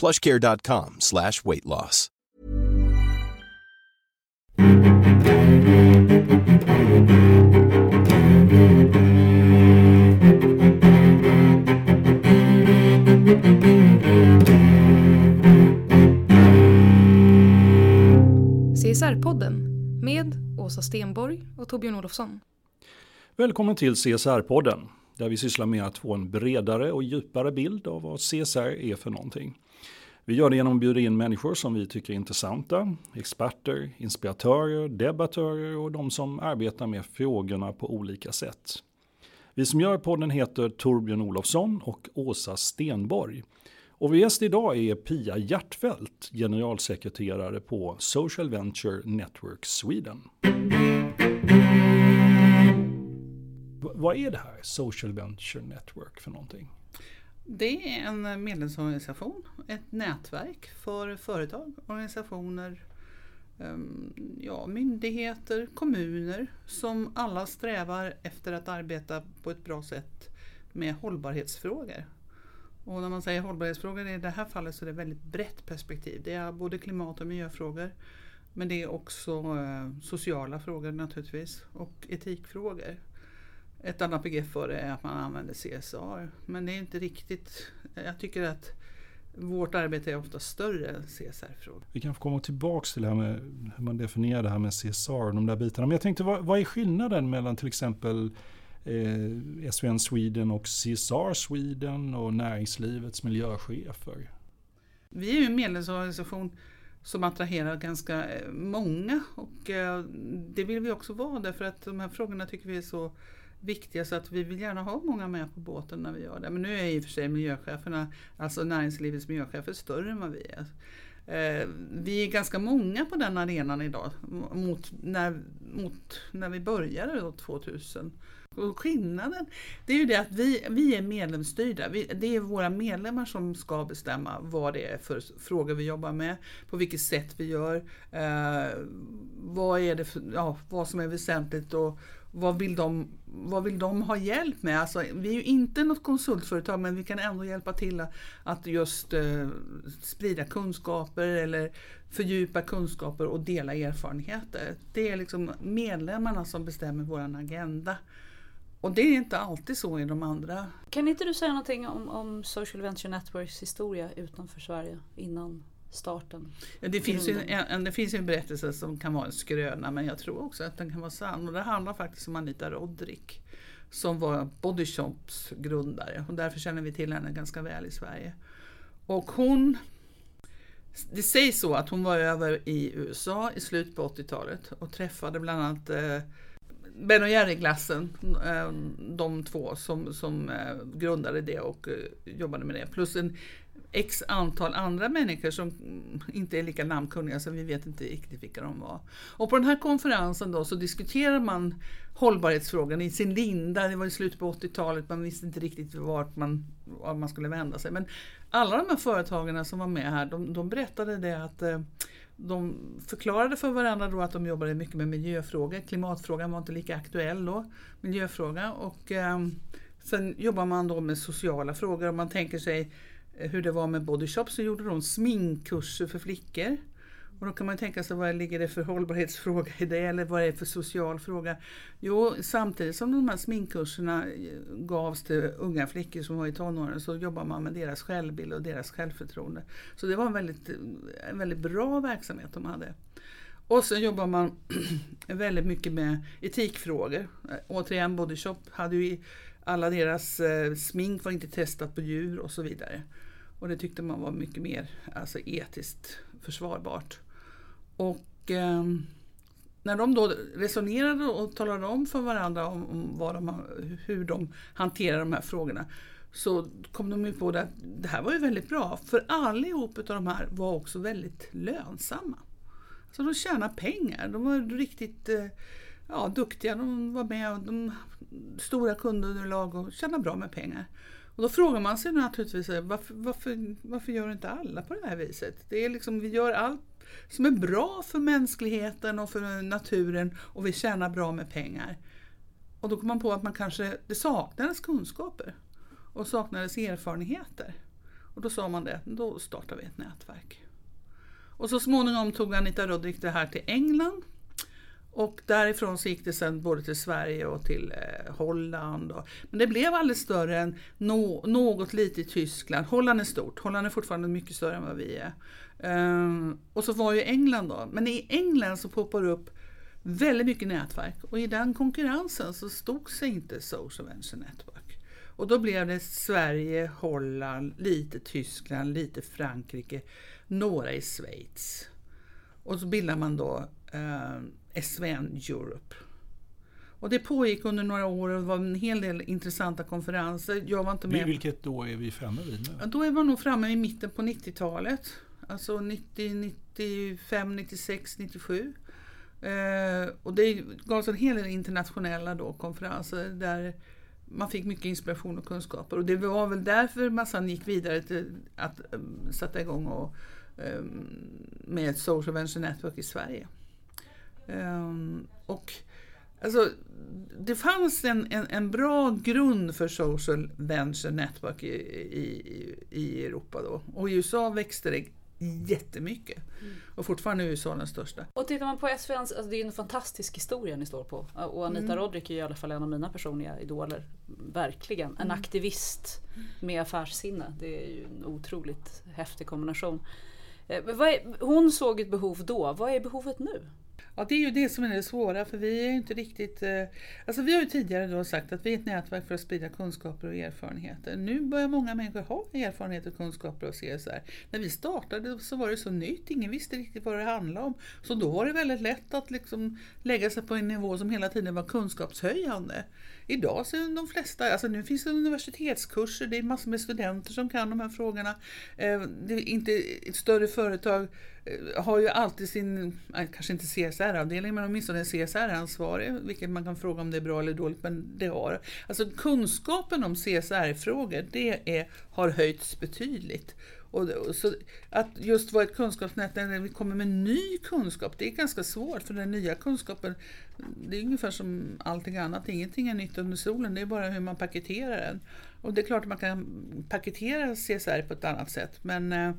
plushcare.com slash weight loss. CSR-podden med Åsa Stenborg och Torbjörn Olofsson. Välkommen till CSR-podden där vi sysslar med att få en bredare och djupare bild av vad CSR är för någonting. Vi gör det genom att bjuda in människor som vi tycker är intressanta, experter, inspiratörer, debattörer och de som arbetar med frågorna på olika sätt. Vi som gör podden heter Torbjörn Olofsson och Åsa Stenborg. Och vår gäst idag är Pia Hjärtfeldt, generalsekreterare på Social Venture Network Sweden. Vad är det här Social Venture Network för någonting? Det är en medlemsorganisation, ett nätverk för företag, organisationer, ehm, ja, myndigheter, kommuner som alla strävar efter att arbeta på ett bra sätt med hållbarhetsfrågor. Och när man säger hållbarhetsfrågor i det här fallet så är det ett väldigt brett perspektiv. Det är både klimat och miljöfrågor men det är också eh, sociala frågor naturligtvis och etikfrågor. Ett annat begrepp för det är att man använder CSR. Men det är inte riktigt, jag tycker att vårt arbete är ofta större än CSR-frågor. Vi kan få komma tillbaka till det här med hur man definierar det här med CSR och de där bitarna. Men jag tänkte, vad, vad är skillnaden mellan till exempel eh, SVN Sweden och CSR Sweden och näringslivets miljöchefer? Vi är ju en medlemsorganisation som attraherar ganska eh, många och eh, det vill vi också vara därför att de här frågorna tycker vi är så viktiga så att vi vill gärna ha många med på båten när vi gör det. Men nu är i och för sig miljöcheferna, alltså näringslivets miljöchefer, större än vad vi är. Eh, vi är ganska många på den arenan idag mot när, mot när vi började då 2000. Och skillnaden det är ju det att vi, vi är medlemsstyrda. Vi, det är våra medlemmar som ska bestämma vad det är för frågor vi jobbar med, på vilket sätt vi gör, eh, vad, är det för, ja, vad som är väsentligt och, vad vill, de, vad vill de ha hjälp med? Alltså, vi är ju inte något konsultföretag men vi kan ändå hjälpa till att just eh, sprida kunskaper eller fördjupa kunskaper och dela erfarenheter. Det är liksom medlemmarna som bestämmer vår agenda. Och det är inte alltid så i de andra. Kan inte du säga någonting om, om Social Venture Networks historia utanför Sverige innan starten? Ja, det, finns ju en, det finns en berättelse som kan vara en skröna men jag tror också att den kan vara sann. Och det handlar faktiskt om Anita Rodrik som var Body Shops grundare och därför känner vi till henne ganska väl i Sverige. Och hon det sägs så att hon var över i USA i slutet på 80-talet och träffade bland annat eh, Ben och Jerry-glassen, eh, de två som, som eh, grundade det och eh, jobbade med det. Plus en x antal andra människor som inte är lika namnkunniga så vi vet inte riktigt vilka de var. Och på den här konferensen då så diskuterar man hållbarhetsfrågan i sin linda. Det var i slutet på 80-talet, man visste inte riktigt vart man, var man skulle vända sig. Men alla de här företagarna som var med här, de, de berättade det att eh, de förklarade för varandra då att de jobbade mycket med miljöfrågor. Klimatfrågan var inte lika aktuell då, miljöfråga. Och, eh, sen jobbar man då med sociala frågor. och man tänker sig Eh, hur det var med Body Shop så gjorde de sminkkurser för flickor. Och då kan man tänka sig vad ligger det för hållbarhetsfråga i det eller vad är det för social fråga? Jo, samtidigt som de här sminkkurserna eh, gavs till unga flickor som var i tonåren så jobbar man med deras självbild och deras självförtroende. Så det var en väldigt, eh, en väldigt bra verksamhet de hade. Och sen jobbar man väldigt mycket med etikfrågor. Återigen, Body Shop hade ju alla deras eh, smink var inte testat på djur och så vidare. Och det tyckte man var mycket mer alltså, etiskt försvarbart. Och eh, när de då resonerade och talade om för varandra om, om vad de, hur de hanterar de här frågorna så kom de ju på att det här var ju väldigt bra för allihop av de här var också väldigt lönsamma. Så de tjänade pengar, de var riktigt eh, ja, duktiga, de var med, de stora kundunderlag och tjänade bra med pengar. Och då frågar man sig naturligtvis varför, varför, varför gör inte alla på det här viset? Det är liksom, vi gör allt som är bra för mänskligheten och för naturen och vi tjänar bra med pengar. Och då kom man på att man kanske, det saknades kunskaper och saknades erfarenheter. Och då sa man det, då startar vi ett nätverk. Och så småningom tog Anita Roddick det här till England. Och därifrån så gick det sen både till Sverige och till eh, Holland. Och, men det blev aldrig större än no, något lite i Tyskland. Holland är stort, Holland är fortfarande mycket större än vad vi är. Um, och så var ju England då. Men i England så poppar det upp väldigt mycket nätverk och i den konkurrensen så stod sig inte Social Venture Network. Och då blev det Sverige, Holland, lite Tyskland, lite Frankrike, några i Schweiz. Och så bildar man då eh, SVN Europe. Och det pågick under några år och det var en hel del intressanta konferenser. Jag var inte med. Vilket då är vi framme vid nu? Då är man nog framme i mitten på 90-talet. Alltså 90, 95, 96, 97. Eh, och det gavs en hel del internationella då, konferenser där man fick mycket inspiration och kunskaper. Och det var väl därför man sedan gick vidare till att um, sätta igång och, um, med Social Venture Network i Sverige. Um, och alltså, det fanns en, en, en, bra grund för Social Venture Network i, i, i Europa då. Och i USA växte det jättemycket. Mm. Och fortfarande är USA den största. Och tittar man på SVN, alltså det är en fantastisk historia ni står på. Och Anita mm. Roddick är i alla fall en av mina personliga idoler. Verkligen. En mm. aktivist med affärssinne. Det är ju en otroligt häftig kombination. Eh, hon såg ett behov då, vad är behovet nu? Ja, det är ju det som är det svåra för vi är inte riktigt... Eh, alltså vi har ju tidigare då sagt att vi är ett nätverk för att sprida kunskaper och erfarenheter. Nu börjar många människor ha erfarenheter och kunskaper av CSR. När vi startade så var det så nytt, ingen visste riktigt vad det handlade om. Så då var det väldigt lätt att liksom lägga sig på en nivå som hela tiden var kunskapshöjande. Idag så är de flesta, alltså nu finns det universitetskurser, det är massor med studenter som kan de här frågorna. Eh, det är inte ett större företag Eh, har ju alltid sin, kanske inte CSR-avdelning, men åtminstone en CSR-ansvarig, vilket man kan fråga om det är bra eller dåligt, men det har. Alltså kunskapen om CSR-frågor, det är, har höjts betydligt. Och, så att just vara ett kunskapsnät när vi kommer med ny kunskap, det är ganska svårt för den nya kunskapen, det är ungefär som allting annat, ingenting är nytt under solen, det är bara hur man paketerar den. Och det är klart att man kan paketera CSR på ett annat sätt, men eh,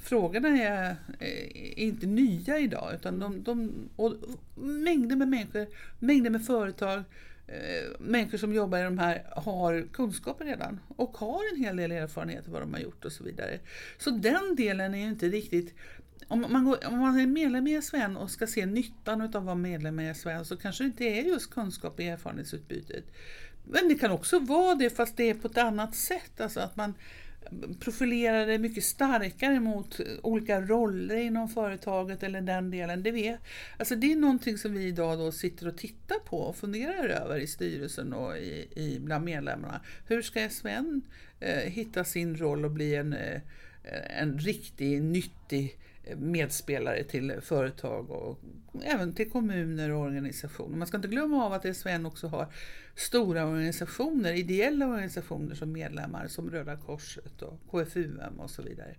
frågorna är, är, inte nya idag utan de, de, och mängder med människor, mängder med företag, eh, människor som jobbar i de här har kunskaper redan och har en hel del erfarenhet av vad de har gjort och så vidare. Så den delen är ju inte riktigt om man, går, om man är medlem i SVN och ska se nyttan av att vara medlem i SVN så kanske det inte är just kunskap och erfarenhetsutbytet. Men det kan också vara det fast det är på ett annat sätt. Alltså att man, profilera dig mycket starkare mot olika roller inom företaget eller den delen. Det, vet. Alltså det är någonting som vi idag då sitter och tittar på och funderar över i styrelsen och i, i bland medlemmarna. Hur ska SVN eh, hitta sin roll och bli en, eh, en riktig nyttig eh, medspelare till företag och även till kommuner och organisationer. Man ska inte glömma av att SVN också har stora organisationer, ideella organisationer som medlemmar som Röda Korset och KFUM och så vidare.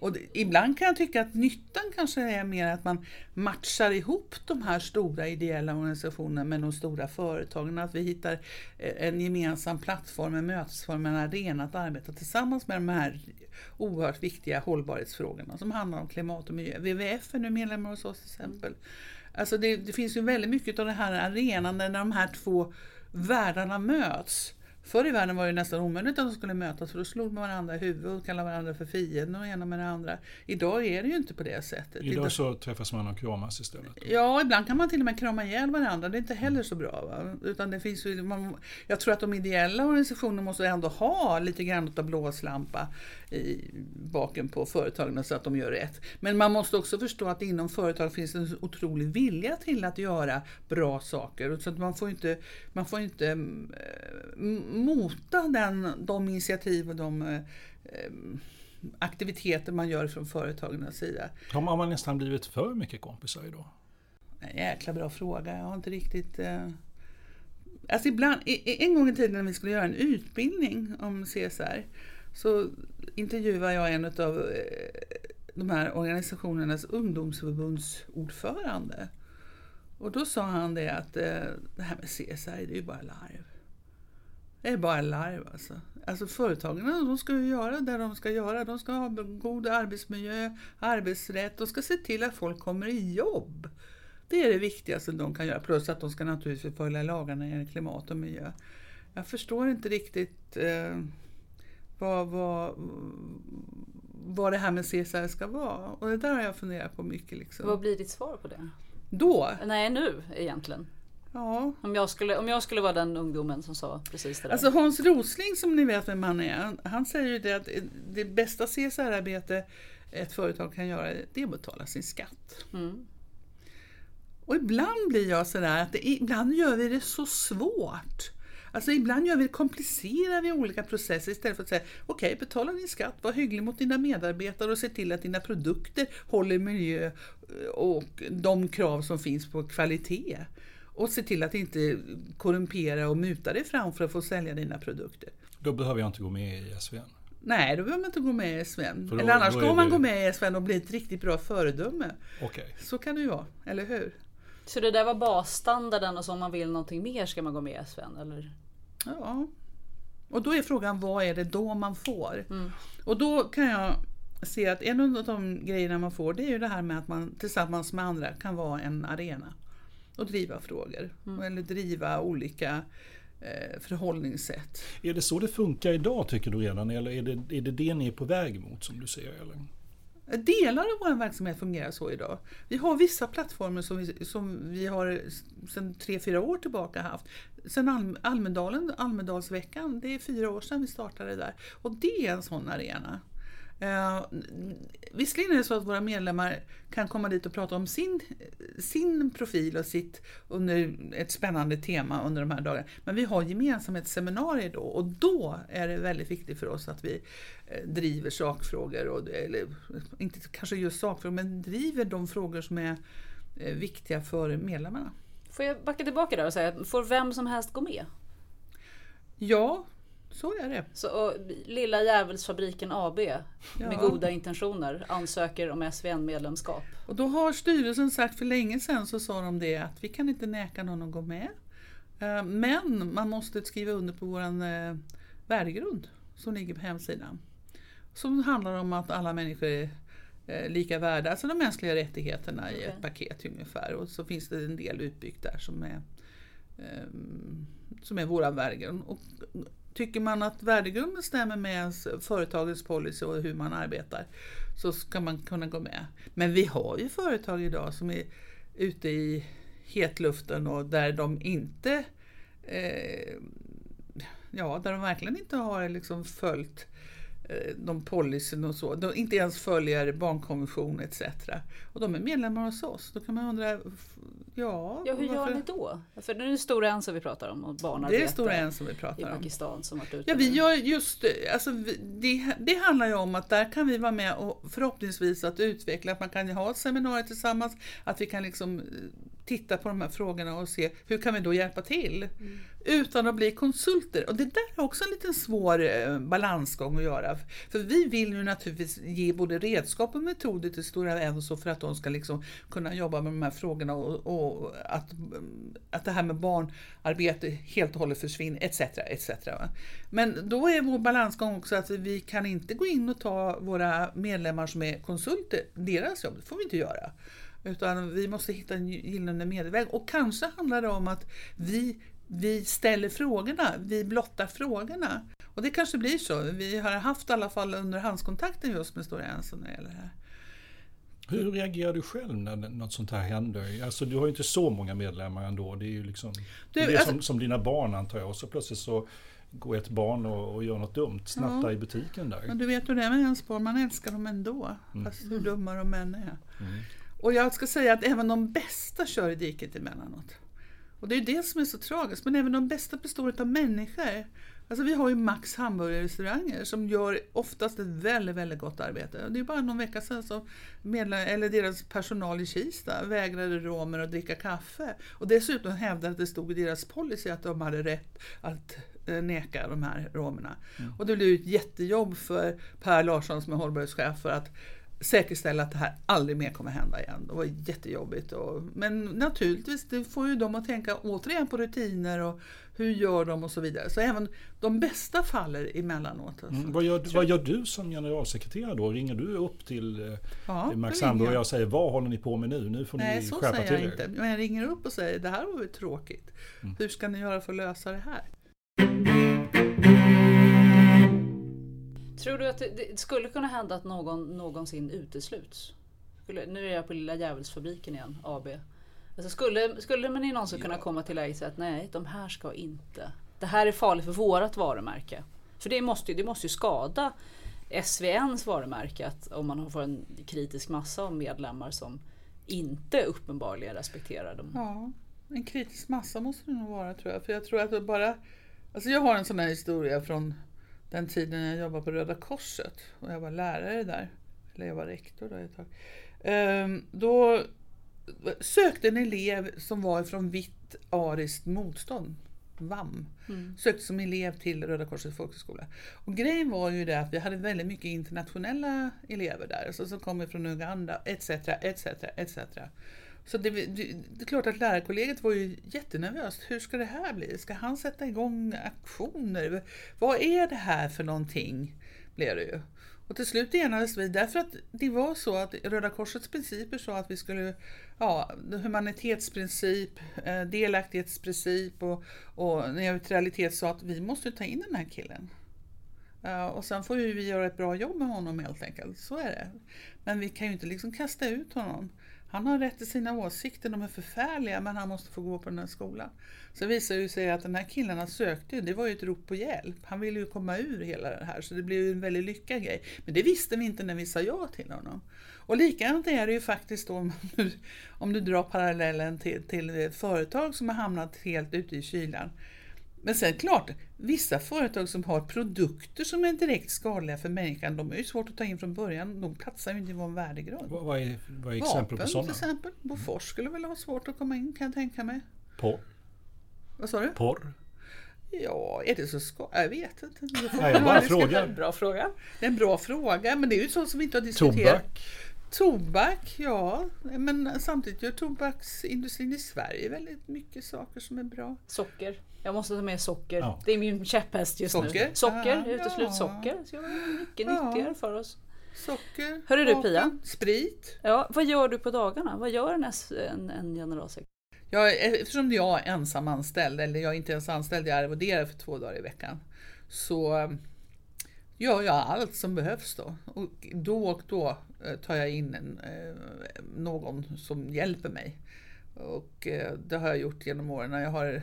Och det, ibland kan jag tycka att nyttan kanske är mer att man matchar ihop de här stora ideella organisationerna med de stora företagen. Att vi hittar eh, en gemensam plattform, en mötesform, en arena att arbeta tillsammans med de här oerhört viktiga hållbarhetsfrågorna som handlar om klimat och miljö. WWF är nu medlemmar hos oss till exempel. Alltså det, det finns ju väldigt mycket av den här arenan där de här två världarna möts. Förr i världen var det nästan omöjligt att de skulle mötas för då slog man varandra i huvudet och kallade varandra för fienden och ena med det andra. Idag är det ju inte på det sättet. Idag så träffas man och kramas istället. Ja, ibland kan man till och med krama ihjäl varandra. Det är inte heller så bra. Va? Utan det finns ju, man, jag tror att de ideella organisationerna måste ändå ha lite grann av blåslampa i baken på företagen så att de gör rätt. Men man måste också förstå att inom företag finns en otrolig vilja till att göra bra saker. Så att man får inte, man får inte äh, mota den, de initiativ och de äh, aktiviteter man gör från företagens sida. Har man nästan blivit för mycket kompisar idag? En jäkla bra fråga. Jag har inte riktigt... Eh... Alltså ibland, en gång i tiden när vi skulle göra en utbildning om CSR så intervjuade jag en av eh, de här organisationernas ungdomsförbundsordförande. Och då sa han det att eh, det här med CSR, det är ju bara larv. Det är bara larv alltså. Alltså företagen de ska ju göra det de ska göra. De ska ha god arbetsmiljö, arbetsrätt. De ska se till att folk kommer i jobb. Det är det viktigaste de kan göra. Plus att de ska naturligtvis följa lagarna när det gäller klimat och miljö. Jag förstår inte riktigt eh, vad, vad, vad det här med CSR ska vara. Och det där har jag funderat på mycket. Liksom. Vad blir ditt svar på det? Då? Nej, nu egentligen. Ja. Om, jag skulle, om jag skulle vara den ungdomen som sa precis det där. Alltså Hans Rosling som ni vet vem han är. Han säger ju det att det bästa CSR-arbete ett företag kan göra det är att betala sin skatt. Mm. Och ibland blir jag sådär att det, ibland gör vi det så svårt. Alltså ibland gör vi komplicerar vi olika processer istället för att säga okej, okay, betala din skatt, var hygglig mot dina medarbetare och se till att dina produkter håller miljö och de krav som finns på kvalitet. Och se till att inte korrumpera och muta dig fram för att få sälja dina produkter. Då behöver jag inte gå med i SVN. Nej, då behöver man inte gå med i SVN. Då, Eller annars ska man det... gå med i SVN och bli ett riktigt bra föredöme. Okay. Så kan det ju vara, eller hur? Så det där var basstandarden och så om man vill någonting mer ska man gå med i SVN? Eller? Ja. Och då är frågan vad är det då man får? Mm. Och då kan jag se att en av de grejerna man får det är ju det här med att man tillsammans med andra kan vara en arena och driva frågor. Mm. Eller driva olika eh, förhållningssätt. Är det så det funkar idag tycker du redan? Eller är det, är det det ni är på väg mot som du ser? Eller? Delar av vår verksamhet fungerar så idag. Vi har vissa plattformar som vi, som vi har sedan tre fyra år tillbaka haft. Sen Almedalen, Almedalsveckan, det är fyra år sedan vi startade där. Och det är en sån arena. Uh, visserligen är det så att våra medlemmar kan komma dit och prata om sin, sin profil och sitt under ett spännande tema under de här dagarna. Men vi har gemensamhetsseminarier då och då är det väldigt viktigt för oss att vi eh, driver sakfrågor, och, eller inte kanske just sakfrågor, men driver de frågor som är eh, viktiga för medlemmarna. Får jag backa tillbaka där och säga, får vem som helst gå med? Ja, så är det. Så, och, Lilla Djävulsfabriken AB ja. med goda intentioner ansöker om SVN-medlemskap. Och då har styrelsen sagt för länge sedan så sa de det att vi kan inte näka någon att gå med. Eh, men man måste skriva under på vår eh, värdegrund som ligger på hemsidan. Som handlar om att alla människor är eh, lika värda, alltså de mänskliga rättigheterna okay. i ett paket ungefär. Och så finns det en del utbyggt där som är, som är våra värdegrund. Och Tycker man att värdegrunden stämmer med företagets policy och hur man arbetar så ska man kunna gå med. Men vi har ju företag idag som är ute i hetluften och där de inte eh, ja, där de verkligen inte har liksom följt Eh, de policyn och så. De inte ens följer barnkonvention etc. Och de är medlemmar hos oss. Då kan man undra, ja... Ja, hur varför? gör ni då? För det är Stora Enso vi pratar om och barnarbete. Det är Stora Enso vi pratar om. I Pakistan som varit ute. Ja, vi gör just alltså, det, det handlar ju om att där kan vi vara med och förhoppningsvis att utveckla, att man kan ha ett seminarium tillsammans, att vi kan liksom titta på de här frågorna och se hur kan vi då hjälpa till? Mm. Utan att bli konsulter. Och det där är också en liten svår eh, balansgång att göra. För vi vill ju naturligtvis ge både redskap och metoder till Stora Enso för att de ska liksom kunna jobba med de här frågorna och, och att, att det här med barnarbete helt och hållet försvinner etc. etc. Men då är vår balansgång också att vi kan inte gå in och ta våra medlemmar som är konsulter, deras jobb, det får vi inte göra. Utan vi måste hitta en gyllene medelväg. Och kanske handlar det om att vi vi ställer frågorna, vi blottar frågorna. Och det kanske blir så. Vi har haft i alla fall underhandskontakten just med Stora Enso när det gäller det här. Hur reagerar du själv när något sånt här händer? Alltså du har ju inte så många medlemmar ändå. Det är ju liksom Du, det är alltså- som, som dina barn antar jag. Och så plötsligt så går ett barn och, och gör något dumt, snattar Ja. i butiken där. Men du vet hur det är med ens barn, man älskar dem ändå. Fast hur dumma de än är. Och jag ska säga att även de bästa kör i diket emellanåt. Och det är ju det som är så tragiskt. Men även de bästa består av människor. Alltså vi har ju Max hamburgerrestauranger som gör oftast ett väldigt, väldigt gott arbete. Det är bara någon vecka sedan som medlem, eller deras personal i Kista vägrade romer att dricka kaffe. Och dessutom hävdade att det stod i deras policy att de hade rätt att eh, neka de här romerna. Och det blev ju ett jättejobb för Per Larsson som är hållbarhetschef för att säkerställa att det här aldrig mer kommer hända igen. Det var jättejobbigt. Och, men naturligtvis, det får ju dem att tänka återigen på rutiner och hur gör de och så vidare. Så även de bästa faller emellanåt. Alltså. Mm, vad, gör, vad gör du som generalsekreterare då? Ringer du upp till eh, Ja, Max ringer Hamburger jag. och säger vad håller ni på med nu? Nu får Nej, ni så skärpa säger till jag er. inte. Men jag ringer upp och säger det här var ju tråkigt. Hur ska ni göra för att lösa det här? Tror du att det, det skulle kunna hända att någon någonsin utesluts? Skulle, nu är jag på Lilla Djävulsfabriken igen, AB. Alltså skulle, skulle man någonsin kunna komma till läget att nej, de här ska inte. Det här är farligt för vårat varumärke. För det måste, ju- det måste ju skada SVNs varumärke att om man får en kritisk massa av medlemmar som inte uppenbarligen respekterar dem. Ja, en kritisk massa måste det nog vara tror jag. För jag tror att det bara... Alltså jag har en sån här historia från den tiden jag jobbade på Röda Korset och jag var lärare där. Eller jag var rektor där ett tag. Ehm, då sökte en elev som var från vitt ariskt motstånd, VAM, sökte som elev till Röda Korsets folkhögskola. Och grejen var ju det att vi hade väldigt mycket internationella elever där, alltså som kommer från Uganda, etc, etc, etc. Så det, det, det är klart att lärarkollegiet var ju jättenervöst. Hur ska det här bli? Ska han sätta igång aktioner? Vad är det här för någonting? Blev det ju. Och till slut enades vi därför att det var så att Röda Korsets principer sa att vi skulle, ja, humanitetsprincip, eh, delaktighetsprincip och, och neutralitet sa att vi måste ta in den här killen. Eh, och sen får ju vi göra ett bra jobb med honom helt enkelt. Så är det. Men vi kan ju inte liksom kasta ut honom. Han har rätt till sina åsikter, de är förfärliga men han måste få gå på den här skolan. Så visar det sig att den här killen han sökte, det var ju ett rop på hjälp. Han ville ju komma ur hela det här så det blev ju en väldigt lyckad grej. Men det visste vi inte när vi sa ja till honom. Och likadant är det ju faktiskt då om du, om du drar parallellen till, till ett företag som har hamnat helt ute i kylan. Men sen klart, vissa företag som har produkter som är direkt skadliga för människan, de är ju svårt att ta in från början. De platsar ju inte i vår värdegrund. Vad, vad, är, vad är exempel på Vapen sådana? till exempel. Bofors skulle väl ha svårt att komma in kan jag tänka mig. Porr? Vad sa du? Porr? Ja, är det så skadligt? Jag vet inte. Nej, jag bara frågar. Bra fråga. Det är en bra fråga, men det är ju sånt som vi inte har diskuterat. Tobak? Tobak, ja. Men samtidigt gör tobaksindustrin i Sverige väldigt mycket saker som är bra. Socker. Jag måste ta med socker. Ja. Det är min käpphäst just Socker? nu. Socker, Ja. uteslut Ja. socker. Det vara mycket Ja. nyttigare för oss. Socker, Hörru du, Pia. sprit. Ja, vad gör du på dagarna? Vad gör en, en, en generalsekreterare? Jag, eftersom jag är ensam anställd, eller jag är inte ens anställd, jag är arvoderad för två dagar i veckan. Så eh, gör jag allt som behövs då. Och då och då eh, tar jag in en, eh, någon som hjälper mig. Och eh, det har jag gjort genom åren. Jag har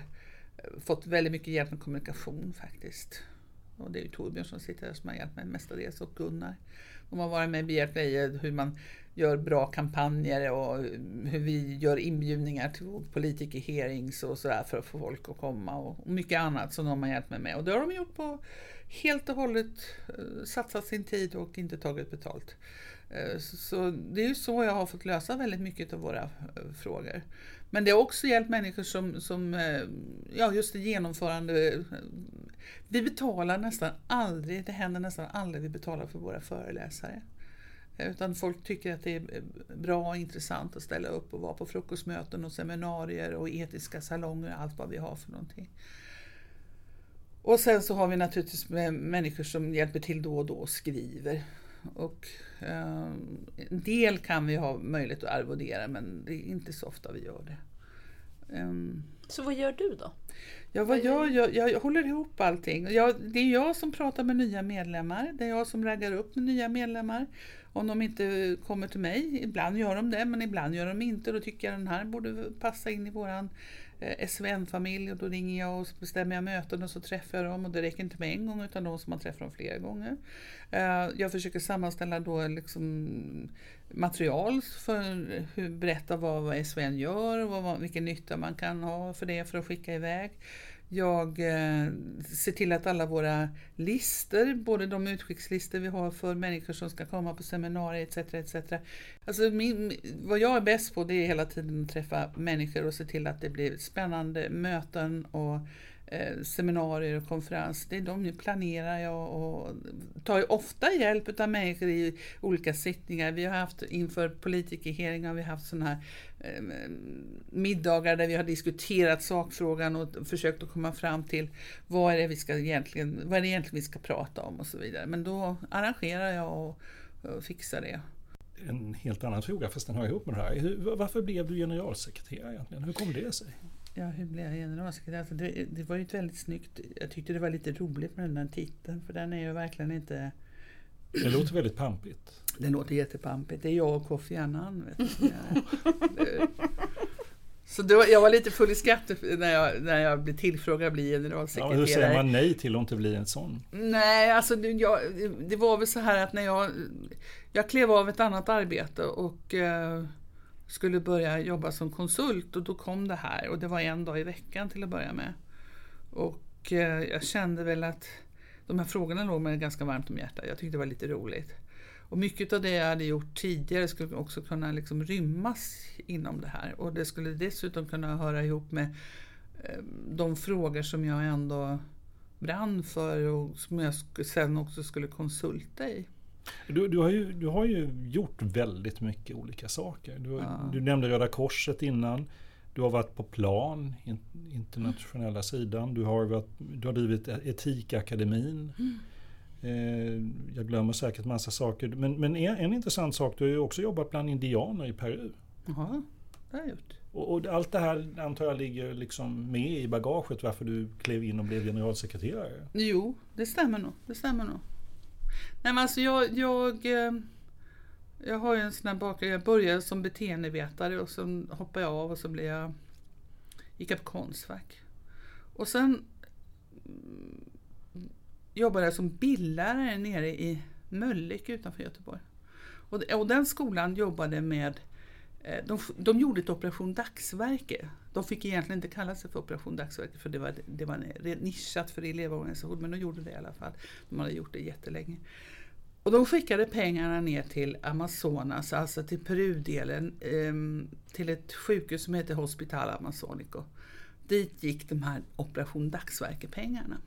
fått väldigt mycket hjälp med kommunikation faktiskt. Och det är ju Torbjörn som sitter här som har hjälpt mig mestadels och Gunnar. De har varit med och mig i hur man gör bra kampanjer och hur vi gör inbjudningar till politiker-hearings och sådär för att få folk att komma och mycket annat som de har hjälpt mig med. Och det har de gjort på helt och hållet eh, satsat sin tid och inte tagit betalt. Eh, så det är ju så jag har fått lösa väldigt mycket av våra eh, frågor. Men det har också hjälpt människor som, som eh, ja just det genomförande. Vi betalar nästan aldrig, det händer nästan aldrig vi betalar för våra föreläsare. Utan folk tycker att det är bra och intressant att ställa upp och vara på frukostmöten och seminarier och etiska salonger, och allt vad vi har för någonting. Och sen så har vi naturligtvis människor som hjälper till då och då och skriver. Och, eh, en del kan vi ha möjlighet att arvodera men det är inte så ofta vi gör det. Um, så vad gör du då? Ja, vad jag? Jag, jag håller ihop allting. Jag, det är jag som pratar med nya medlemmar. Det är jag som raggar upp med nya medlemmar. Om de inte kommer till mig, ibland gör de det, men ibland gör de inte. Då tycker jag den här borde passa in i våran Eh, SVN-familj och då ringer jag och bestämmer jag möten och så träffar jag dem och det räcker inte med en gång utan de som man träffar dem flera gånger. Eh, jag försöker sammanställa då liksom material för att berätta vad, vad SVN gör och vad, vilken nytta man kan ha för det för att skicka iväg. Jag eh, ser till att alla våra listor, både de utskickslistor vi har för människor som ska komma på seminarier etc. etc. Alltså min, vad jag är bäst på det är hela tiden att träffa människor och se till att det blir spännande möten och eh, seminarier och konferenser. Det är de planerar jag och tar ofta hjälp av människor i olika sittningar. Vi har haft inför politikerhearingar, vi har haft sådana här middagar där vi har diskuterat sakfrågan och försökt att komma fram till vad är det vi ska egentligen, vad är det egentligen vi ska prata om och så vidare. Men då arrangerar jag och, och fixar det en helt annan fråga fast den hör ihop med det här. Hur, varför blev du generalsekreterare egentligen? Hur kom det sig? Ja, hur blev jag generalsekreterare? Alltså det, det var ju ett väldigt snyggt... Jag tyckte det var lite roligt med den där titeln för den är ju verkligen inte... Det låter väldigt pampigt. Det låter jättepampigt. Det är jag och Kofi Annan. Vet Så då, jag var lite full i skratt när jag, när jag blev tillfrågad att bli generalsekreterare. Ja, hur säger man nej till att inte bli en sån? Nej, alltså jag, det var väl så här att när jag, jag klev av ett annat arbete och eh, skulle börja jobba som konsult och då kom det här och det var en dag i veckan till att börja med. Och eh, jag kände väl att de här frågorna låg mig ganska varmt om hjärtat. Jag tyckte det var lite roligt. Och mycket av det jag hade gjort tidigare skulle också kunna liksom rymmas inom det här. Och det skulle dessutom kunna höra ihop med eh, de frågor som jag ändå brann för och som jag sen också skulle konsulta i. Du, du, har ju, du har ju gjort väldigt mycket olika saker. Du, ja. du nämnde Röda Korset innan. Du har varit på plan, internationella mm. sidan. Du har, varit, du har drivit e-, Etikakademin. Mm. Eh, jag glömmer säkert massa saker. Men, men en, en, intressant sak, du har ju också jobbat bland indianer i Peru. Ja, det har jag gjort. Och, och, allt det här antar jag ligger liksom med i bagaget varför du klev in och blev generalsekreterare? Jo, det stämmer nog. Det stämmer nog. Nej men alltså jag, jag, eh, jag har ju en sån här bakgrund. Jag började som beteendevetare och sen hoppade jag av och så blev jag, gick jag på Konstfack. Och sen mm, jobbade jag som bildlärare nere i Mölnlycke utanför Göteborg. Och, och den skolan jobbade med eh, de, de gjorde ett Operation Dagsverke. De fick egentligen inte kalla sig för Operation Dagsverke för det var, det var nischat för elevorganisation men de gjorde det i alla fall. De hade gjort det jättelänge. Och de skickade pengarna ner till Amazonas, alltså till Perudelen, ehm, till ett sjukhus som heter Hospital Amazonico. Dit gick de här Operation Dagsverke-pengarna.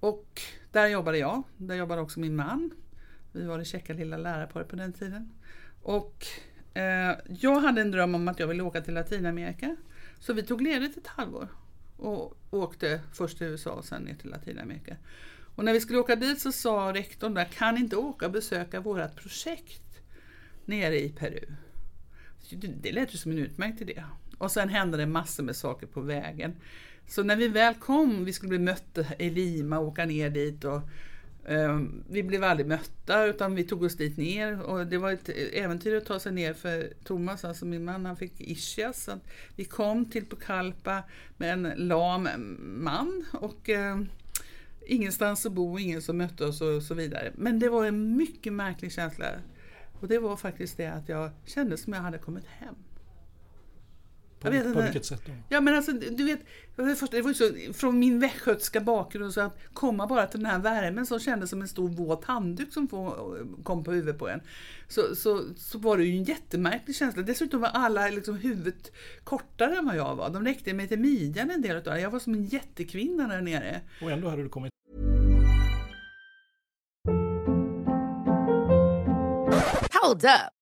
Och där jobbade jag, där jobbade också min man. Vi var det käcka lilla lärarparet på den tiden. Och eh, jag hade en dröm om att jag ville åka till Latinamerika. Så vi tog ledigt ett halvår och åkte först till USA och sen ner till Latinamerika. Och när vi skulle åka dit så sa rektorn där, kan inte åka och besöka vårt projekt nere i Peru. Det lät ju som en utmärkt idé. Och sen hände det massor med saker på vägen. Så när vi väl kom, vi skulle bli mötta i Lima och åka ner dit och um, vi blev aldrig mötta utan vi tog oss dit ner och det var ett äventyr att ta sig ner för Thomas, alltså min man, han fick ischias. vi kom till Pucallpa med en lam man och um, ingenstans att bo, ingen som mötte oss och så vidare. Men det var en mycket märklig känsla. Och det var faktiskt det att jag kände som jag hade kommit hem. På, jag vet, på vilket sätt då? Ja men alltså du vet, det var ju så, från min västgötska bakgrund så att komma bara till den här värmen som kändes som en stor våt handduk som kom på huvudet på en. Så, så, så var det ju en jättemärklig känsla. Dessutom var alla liksom huvudet kortare än vad jag var. De räckte mig till midjan en del utav det. Jag var som en jättekvinna där nere. Och ändå hade du kommit Hold up.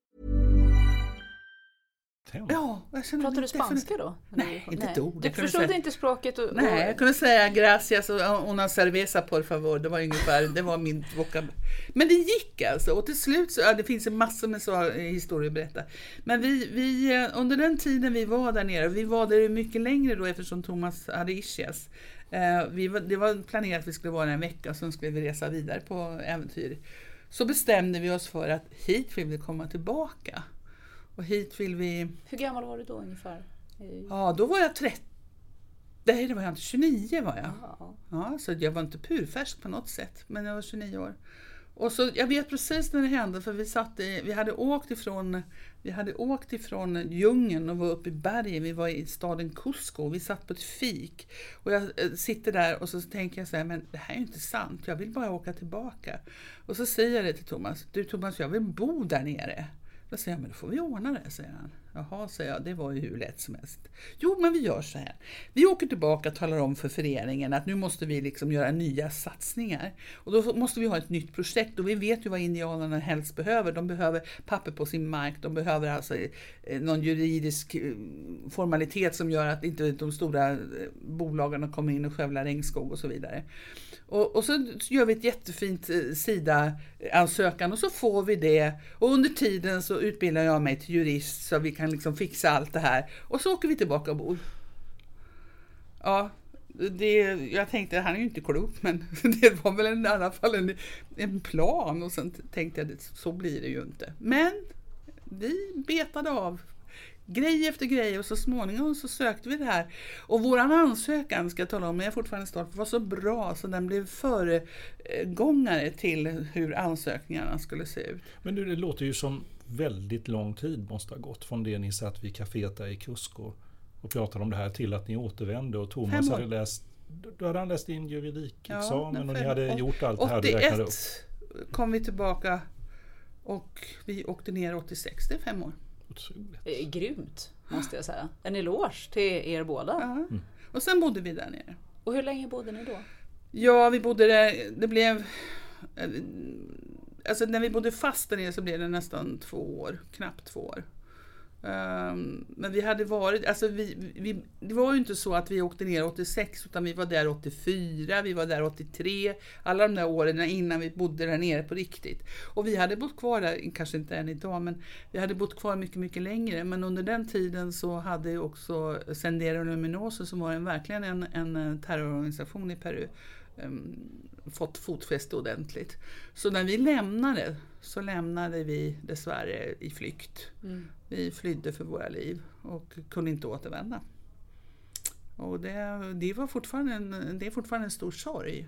Ja, jag känner Pratar du spanska då? Nej, inte ett ord. Du förstod säga- inte språket? Och, Nej, jag kunde säga gracias och una cerveza por favor. Det var ungefär, det var min vokab. Men det gick alltså och till slut så, ja, det finns en massa med så historier att berätta. Men vi, vi, eh, under den tiden vi var där nere, vi var där mycket längre då eftersom Thomas hade ischias. Eh, vi var, det var planerat att vi skulle vara där en vecka och sen skulle vi resa vidare på äventyr. Så bestämde vi oss för att hit vill vi komma tillbaka. Och hit vill vi hur gammal var du då ungefär? I- Ja, då var jag 30. Nej, det var jag inte. 29 var jag. Ja. Ja, så jag var inte purfärsk på något sätt, men jag var 29 år. Och så, jag vet precis när det hände, för vi, satt i, vi, hade åkt ifrån, vi hade åkt ifrån djungeln och var uppe i bergen. Vi var i staden Cusco. Vi satt på ett fik. Och jag eh, sitter där och så tänker jag så här, men det här är ju inte sant. Jag vill bara åka tillbaka. Och så säger jag det till Thomas. Du Thomas, jag vill bo där nere. Då säger jag, men då får vi ordna det, säger han. Jaha, säger jag, det var ju hur lätt som helst. Jo, men vi gör så här. Vi åker tillbaka och talar om för föreningen att nu måste vi liksom göra nya satsningar. Och då måste vi ha ett nytt projekt och vi vet ju vad indianerna helst behöver. De behöver papper på sin mark, de behöver alltså eh, någon juridisk eh, formalitet som gör att inte de stora eh, bolagen kommer in och skövlar regnskog och så vidare. Och, och så gör vi ett jättefint eh, SIDA-ansökan och så får vi det. Och under tiden så utbildar jag mig till jurist så vi kan liksom fixa allt det här. Och så åker vi tillbaka och bor. Ja, det, jag tänkte han är ju inte klok men det var väl en, i alla fall en, en plan och sen tänkte jag att så blir det ju inte. Men vi betade av grej efter grej och så småningom så sökte vi det här. Och våran ansökan, ska jag tala om, jag är fortfarande stolt, var så bra så den blev föregångare till hur ansökningarna skulle se ut. Men du, det låter ju som väldigt lång tid måste ha gått från det ni satt vid kaféet i Cusco och pratade om det här till att ni återvände och Thomas hade läst då hade han läst in juridikexamen men och ni hade gjort allt det här du räknade upp. 81 kom vi tillbaka och vi åkte ner 86, det är fem år. Otroligt. Eh, Grymt, måste jag säga. En eloge till er båda. Ja. Och sen bodde vi där nere. Och hur länge bodde ni då? Ja, vi bodde där, det blev... eh, Alltså när vi bodde fast där nere så blev det nästan två år, knappt två år. Ehm, men vi hade varit, alltså vi, vi, det var ju inte så att vi åkte ner 86 utan vi var där 84, vi var där 83, alla de där åren innan vi bodde där nere på riktigt. Och vi hade bott kvar där, kanske inte än idag, men vi hade bott kvar mycket, mycket längre. Men under den tiden så hade ju också Sendero Luminoso som var en, verkligen en, en terrororganisation i Peru fått fotfäste ordentligt. Så när vi lämnade så lämnade vi dessvärre i flykt. Vi flydde för våra liv och kunde inte återvända. Och det, det, var fortfarande en, det är fortfarande en stor sorg.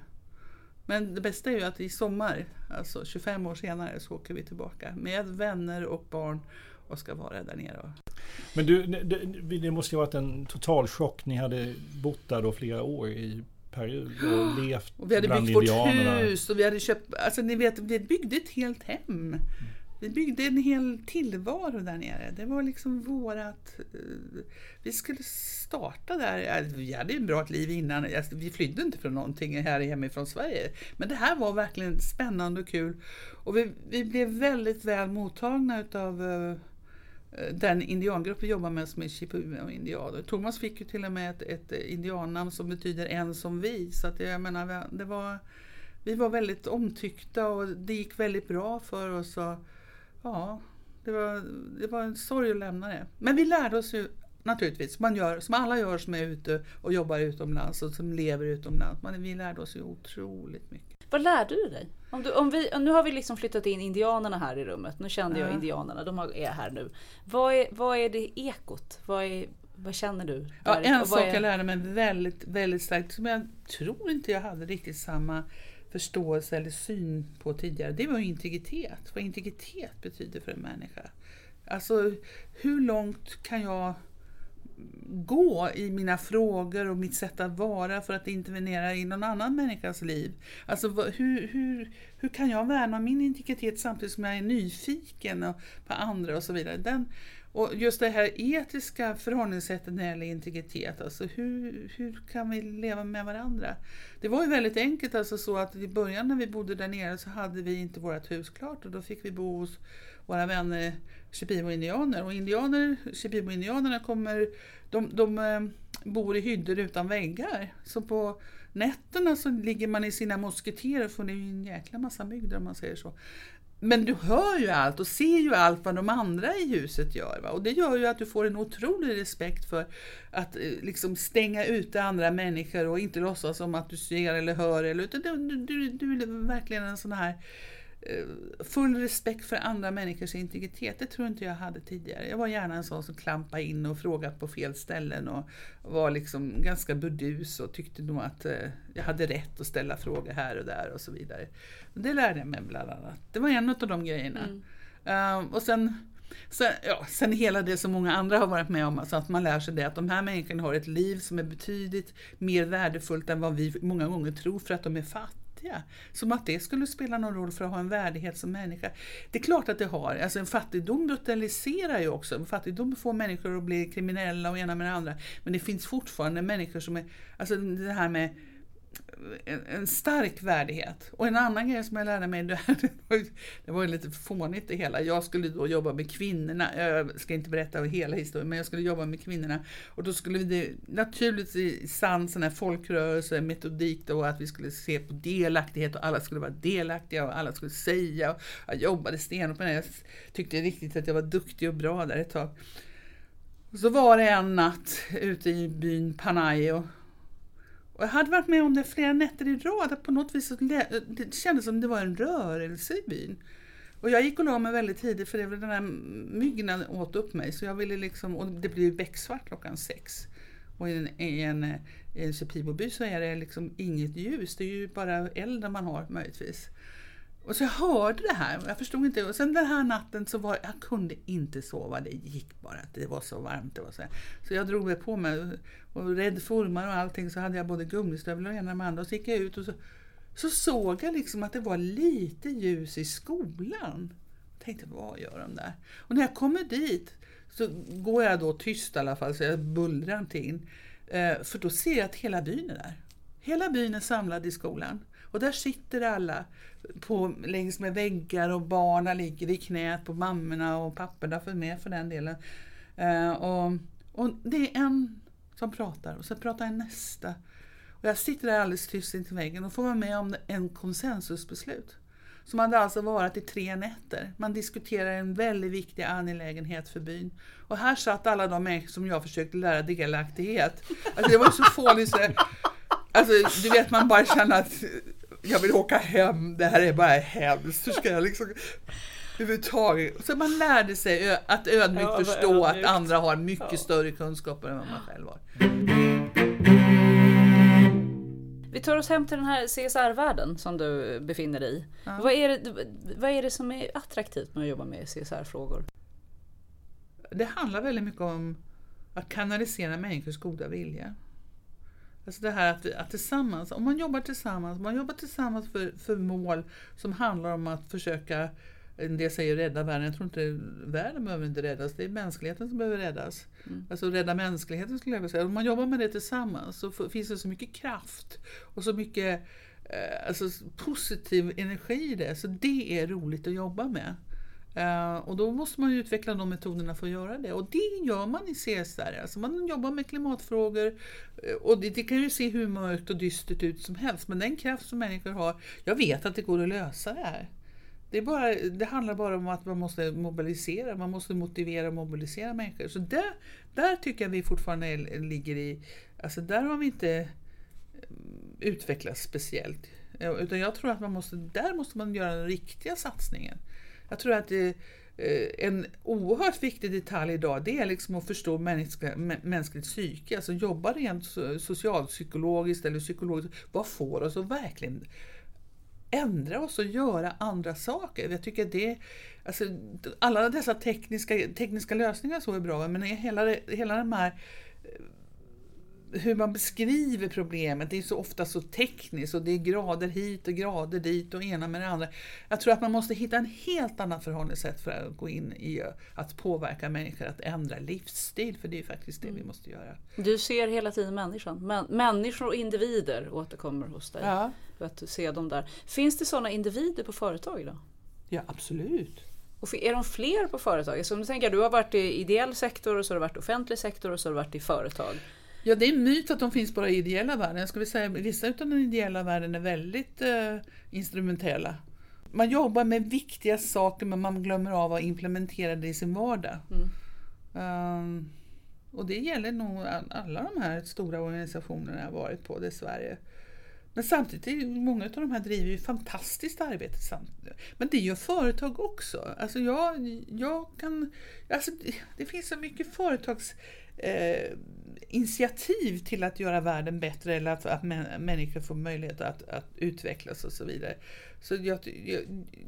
Men det bästa är ju att i sommar, alltså 25 år senare, så åker vi tillbaka med vänner och barn och ska vara där nere. Men du, det, det måste ju ha varit en total chock. Ni hade bott där då flera år i Peru och levt Och vi hade bland byggt vårt indianerna. hus och vi hade köpt, alltså ni vet, vi byggde ett helt hem. Vi byggde en hel tillvaro där nere. Det var liksom vårat... eh, Vi skulle starta där. Vi hade ju ett bra liv innan. Vi flydde inte från någonting här hemifrån Sverige. Men det här var verkligen spännande och kul. Och vi, vi blev väldigt väl mottagna utav, eh, Eh, den indiangrupp vi jobbar med som är Chippewa-indianer. Thomas fick ju till och med ett, ett indiannamn som betyder en som vi. Så att jag menar, det var, vi var väldigt omtyckta och det gick väldigt bra för oss. Och, ja, det var, det var en sorg att lämna det. Men vi lärde oss ju naturligtvis, man gör, som alla gör som är ute och jobbar utomlands och som lever utomlands. Man, vi lärde oss ju otroligt mycket. Vad lärde du dig? Om du, om vi, nu har vi liksom flyttat in indianerna här i rummet. Nu kände jag indianerna, de är här nu. Vad är, vad är det ekot? Vad, är, vad känner du? Ja, en sak är... jag lärde mig väldigt, väldigt starkt, som jag tror inte jag hade riktigt samma förståelse eller syn på tidigare. Det var integritet. Vad integritet betyder för en människa. Alltså hur långt kan jag gå i mina frågor och mitt sätt att vara för att intervenera i någon annan människas liv. Alltså hur, hur, hur kan jag värna min integritet samtidigt som jag är nyfiken på andra och så vidare. Den, och just det här etiska förhållningssättet när det gäller integritet, alltså hur, hur kan vi leva med varandra? Det var ju väldigt enkelt, alltså så att i början när vi bodde där nere så hade vi inte vårt hus klart och då fick vi bo hos våra vänner Shipibo-indianer. Och indianer, Shipibo-indianerna kommer, de, de eh, bor i hyddor utan väggar. Så på nätterna så ligger man i sina musketerer för det är ju en jäkla massa mygg om man säger så. Men du hör ju allt och ser ju allt vad de andra i huset gör. Va? Och det gör ju att du får en otrolig respekt för att eh, liksom stänga ute andra människor och inte låtsas som att du ser eller hör. Eller, utan du, du, du är verkligen en sån här Eh, full respekt för andra människors integritet. Det tror inte jag hade tidigare. Jag var gärna en sån som klampade in och frågade på fel ställen och var liksom ganska burdus och tyckte nog att eh, jag hade rätt att ställa frågor här och där och så vidare. Det lärde jag mig bland annat. Det var en av de grejerna. Mm. Uh, och sen Sen, ja, sen hela det som många andra har varit med om, alltså att man lär sig det att de här människorna har ett liv som är betydligt mer värdefullt än vad vi många gånger tror för att de är fattiga fattiga. Som att det skulle spela någon roll för att ha en värdighet som människa. Det är klart att det har. Alltså en fattigdom brutaliserar ju också. En Fattigdom får människor att bli kriminella och ena med det andra. Men det finns fortfarande människor som är, alltså det här med en, en, stark värdighet. Och en annan grej som jag lärde mig, det, var ju, det var ju lite fånigt det hela. Jag skulle då jobba med kvinnorna, jag ska inte berätta hela historien, men jag skulle jobba med kvinnorna. Och då skulle vi naturligtvis sann sån här folkrörelsemetodik då, att vi skulle se på delaktighet och alla skulle vara delaktiga och alla skulle säga. Och jag jobbade stenhårt med det. Jag tyckte riktigt att jag var duktig och bra där ett tag. Och så var det en natt ute i byn Panayo och jag hade varit med om det flera nätter i rad, att på något vis det kändes som det var en rörelse i byn. Och jag gick och la mig väldigt tidigt för det var den där myggen åt upp mig. Så jag ville liksom, och det blev becksvart klockan sex. Och i en, i en, i en Shipibo-by så är det liksom inget ljus, det är ju bara elden man har möjligtvis. Och så jag hörde det här, jag förstod inte. Och sen den här natten så var jag kunde inte sova, det gick bara. Det var så varmt. Det var så, så jag drog mig på mig och rädd för ormar och allting så hade jag både gummistövlar och ena med andra. Och så gick jag ut och så, så såg jag liksom att det var lite ljus i skolan. Jag tänkte, vad gör de där? Och när jag kommer dit så går jag då tyst i alla fall, så jag bullrar inte eh, in. För då ser jag att hela byn är där. Hela byn är samlad i skolan. Och där sitter alla på, längs med väggar och barnen ligger i knät på mammorna och papporna för med för den delen. Eh, och, och det är en som pratar och sen pratar en nästa. Och jag sitter där alldeles tyst intill väggen och får vara med om en konsensusbeslut. Som hade alltså varit i tre nätter. Man diskuterar en väldigt viktig angelägenhet för byn. Och här satt alla de människor som jag försökte lära delaktighet. Alltså det var så fånigt så Alltså du vet man bara känner att jag vill åka hem, det här är bara hemskt. Hur ska jag liksom överhuvudtaget. Så man lärde sig att ödmjukt ja, förstå ödmjukt. att andra har mycket ja. större kunskaper än vad man själv har. Vi tar oss hem till den här CSR-världen som du befinner dig i. Ja. Vad, är det, vad är det som är attraktivt med att jobba med CSR-frågor? Det handlar väldigt mycket om att kanalisera människors goda vilja. Alltså det här att, att tillsammans, om man jobbar tillsammans, man jobbar tillsammans för, för mål som handlar om att försöka, en del säger rädda världen, jag tror inte världen behöver inte räddas, det är mänskligheten som behöver räddas. Mm. Alltså rädda mänskligheten skulle jag vilja säga. Om man jobbar med det tillsammans så finns det så mycket kraft och så mycket eh, alltså, positiv energi i det, så det är roligt att jobba med. Eh, och då måste man ju utveckla de metoderna för att göra det. Och det gör man i CSR. Alltså man jobbar med klimatfrågor eh, och det, det kan ju se hur mörkt och dystert ut som helst. Men den kraft som människor har, jag vet att det går att lösa det här. Det, är bara, det handlar bara om att man måste mobilisera, man måste motivera och mobilisera människor. Så där, där tycker jag vi fortfarande ligger i, alltså där har vi inte eh, utvecklats speciellt. Utan jag tror att man måste, där måste man göra den riktiga satsningen. Jag tror att det, eh, en oerhört viktig detalj idag det är liksom att förstå mänskliga, mänskligt psyke, alltså jobba rent socialpsykologiskt eller psykologiskt. Vad får oss att verkligen ändra oss och göra andra saker? Jag tycker det, alltså, alla dessa tekniska, tekniska lösningar så är bra, men hela, hela de här hur man beskriver problemet, det är så ofta så tekniskt och det är grader hit och grader dit och ena med det andra. Jag tror att man måste hitta en helt annat förhållningssätt för att gå in i att påverka människor att ändra livsstil, för det är faktiskt det mm. vi måste göra. Du ser hela tiden människan, Men, människor och individer återkommer hos dig. Ja. För att se dem där. Finns det sådana individer på företag idag? Ja, absolut. Och är de fler på företag? Så om du tänker, du har varit i ideell sektor och så har du varit i offentlig sektor och så har du varit i företag. Ja, det är en myt att de finns bara i ideella världen. Jag skulle säga vissa av den ideella världen är väldigt eh, instrumentella. Man jobbar med viktiga saker men man glömmer av att implementera det i sin vardag. Mm. Um, och det gäller nog alla de här stora organisationerna jag varit på i Sverige. Men samtidigt, många av de här driver ju fantastiskt arbete. Men det gör företag också. Alltså jag, jag kan, alltså det finns så mycket företags eh, initiativ till att göra världen bättre eller att, att människor får möjlighet att, att utvecklas och så vidare. Så jag, jag,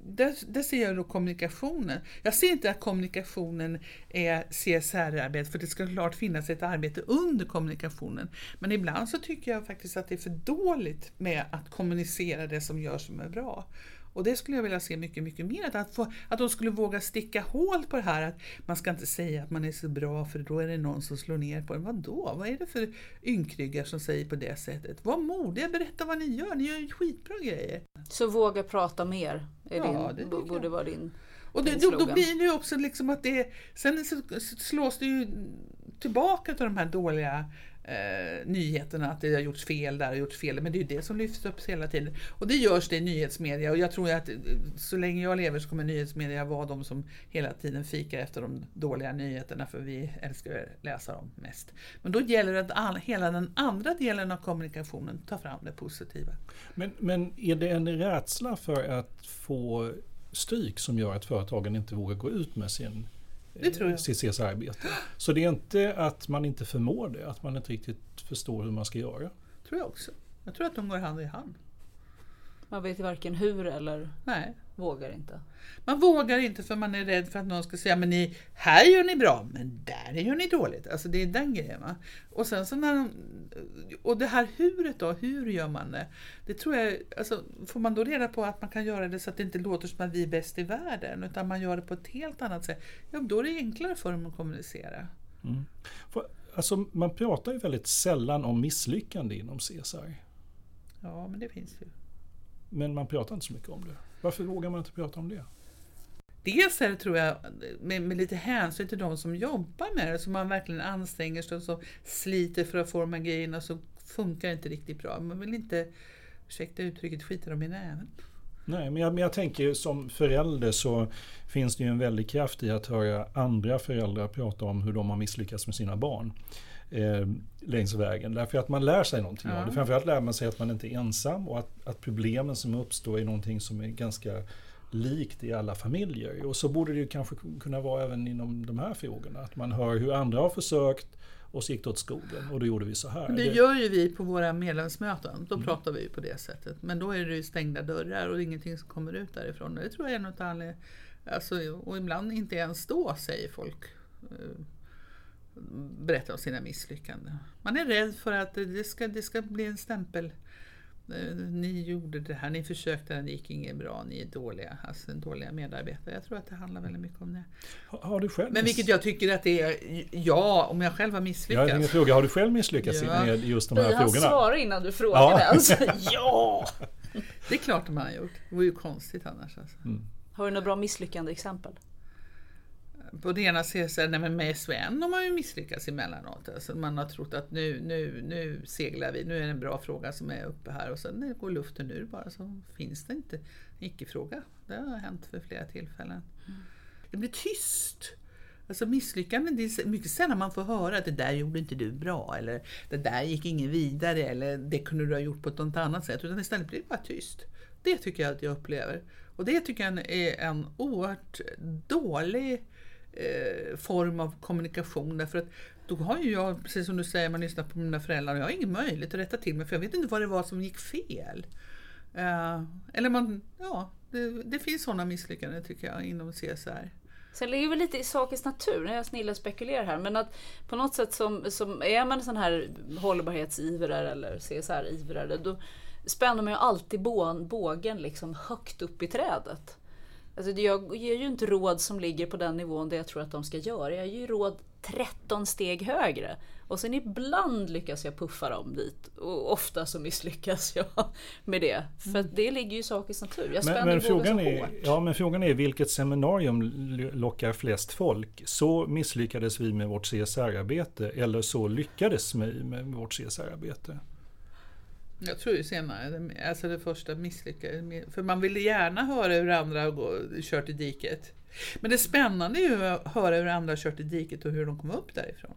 där, där ser jag då kommunikationen. Jag ser inte att kommunikationen är CSR-arbete, för det ska klart finnas ett arbete under kommunikationen. Men ibland så tycker jag faktiskt att det är för dåligt med att kommunicera det som görs som är bra. Och det skulle jag vilja se mycket, mycket mer. Att, få, att de skulle våga sticka hål på det här att man ska inte säga att man är så bra för då är det någon som slår ner på en. Vadå? Vad är det för ynkryggar som säger på det sättet? Var modiga, berätta vad ni gör. Ni gör ju skitbra grejer. Så våga prata mer, är ja, din, det borde vara din och det, då, då, blir det ju också liksom att det, sen slås det ju tillbaka till de här dåliga eh, nyheterna att det har gjorts fel där och gjorts fel Men det är ju det som lyfts upp hela tiden. Och det görs det i nyhetsmedia och jag tror att eh, så länge jag lever så kommer nyhetsmedia vara de som hela tiden fikar efter de dåliga nyheterna för vi älskar att läsa dem mest. Men då gäller det att all, hela den andra delen av kommunikationen tar fram det positiva. Men, men är det en rädsla för att få stryk som gör att företagen inte vågar gå ut med sin det sitt CSR-arbete. Så det är inte att man inte förmår det, att man inte riktigt förstår hur man ska göra. tror jag också. Jag tror att de går hand i hand. Man vet varken hur eller Nej. vågar inte. Man vågar inte för man är rädd för att någon ska säga men ni, här gör ni bra men där gör ni dåligt. Alltså det är den grejen. Va? Och sen så när de, och det här huret då, hur gör man det? Det tror jag, alltså, får man då reda på att man kan göra det så att det inte låter som att vi är bäst i världen utan man gör det på ett helt annat sätt. Ja, då är det enklare för dem att kommunicera. Mm. För, alltså, man pratar ju väldigt sällan om misslyckande inom CSR. Ja, men det finns ju. Men man pratar inte så mycket om det. Varför vågar man inte prata om det? Dels är det, tror jag, med, med, lite hänsyn till de som jobbar med det, som man verkligen anstränger sig och sliter för att få de här grejerna, så funkar det inte riktigt bra. Man vill inte, ursäkta uttrycket, skita dem i näven. Nej, men jag, men jag tänker som förälder så finns det ju en väldig kraft i att höra andra föräldrar prata om hur de har misslyckats med sina barn eh, längs vägen. Därför att man lär sig någonting ja. av det. Framförallt lär man sig att man inte är ensam och att, att problemen som uppstår är någonting som är ganska likt i alla familjer. Och så borde det ju kanske kunna vara även inom de här frågorna. Att man hör hur andra har försökt och så gick det åt skogen och då gjorde vi så här. Det gör ju vi på våra medlemsmöten. Då mm. pratar vi på det sättet. Men då är det ju stängda dörrar och ingenting som kommer ut därifrån. Det tror jag är något anledning. Alltså, och ibland inte ens då säger folk berättar om sina misslyckanden. Man är rädd för att det ska, det ska bli en stämpel. Eh, ni gjorde det här, ni försökte, det gick inget bra, ni är dåliga, alltså dåliga medarbetare. Jag tror att det handlar väldigt mycket om det. Har, du själv Men vilket jag tycker att det är, ja, om jag själv har misslyckats. Jag fråga, har du själv misslyckats ja. med just de här Vi frågorna? svara innan du frågar ja. ens. ja! Det är klart man har gjort. Det vore ju konstigt annars. Alltså. Mm. Har du några bra misslyckande exempel? På det ena CSR, nej men med SVN har man ju misslyckats emellanåt. Alltså man har trott att nu, nu, nu seglar vi, nu är det en bra fråga som är uppe här och sen när det går luften ur bara så finns det inte icke-fråga. Det har hänt för flera tillfällen. Det blir tyst. Alltså misslyckanden, det är mycket sällan man får höra att det där gjorde inte du bra eller det där gick ingen vidare eller det kunde du ha gjort på ett något annat sätt. Utan istället blir det bara tyst. Det tycker jag att jag upplever. Och det tycker jag är en oerhört dålig eh, form av kommunikation. Därför att då har ju jag, precis som du säger, man lyssnar på mina föräldrar och jag har ingen möjlighet att rätta till mig för jag vet inte vad det var som gick fel. Eh, eller man, ja, det, det finns sådana misslyckanden tycker jag inom CSR. Sen ligger väl lite i sakens natur, när jag snillar spekulerar här, men att på något sätt som, som är man en sån här hållbarhetsivrare eller CSR-ivrare, då spänner man ju alltid bågen liksom högt upp i trädet. Alltså jag ger ju inte råd som ligger på den nivån där jag tror att de ska göra. Jag ger ju råd 13 steg högre. Och sen ibland lyckas jag puffa dem dit. Och ofta så misslyckas jag med det. För det ligger ju i sakens natur. Jag men, men frågan är, hårt. Ja, men frågan är vilket seminarium lockar flest folk? Så misslyckades vi med vårt CSR-arbete eller så lyckades vi med vårt CSR-arbete? Mm. Jag tror ju senare, alltså det första misslyckades. För man vill gärna höra hur andra har kört i diket. Men det spännande är ju att höra hur andra har kört i diket och hur de kom upp därifrån.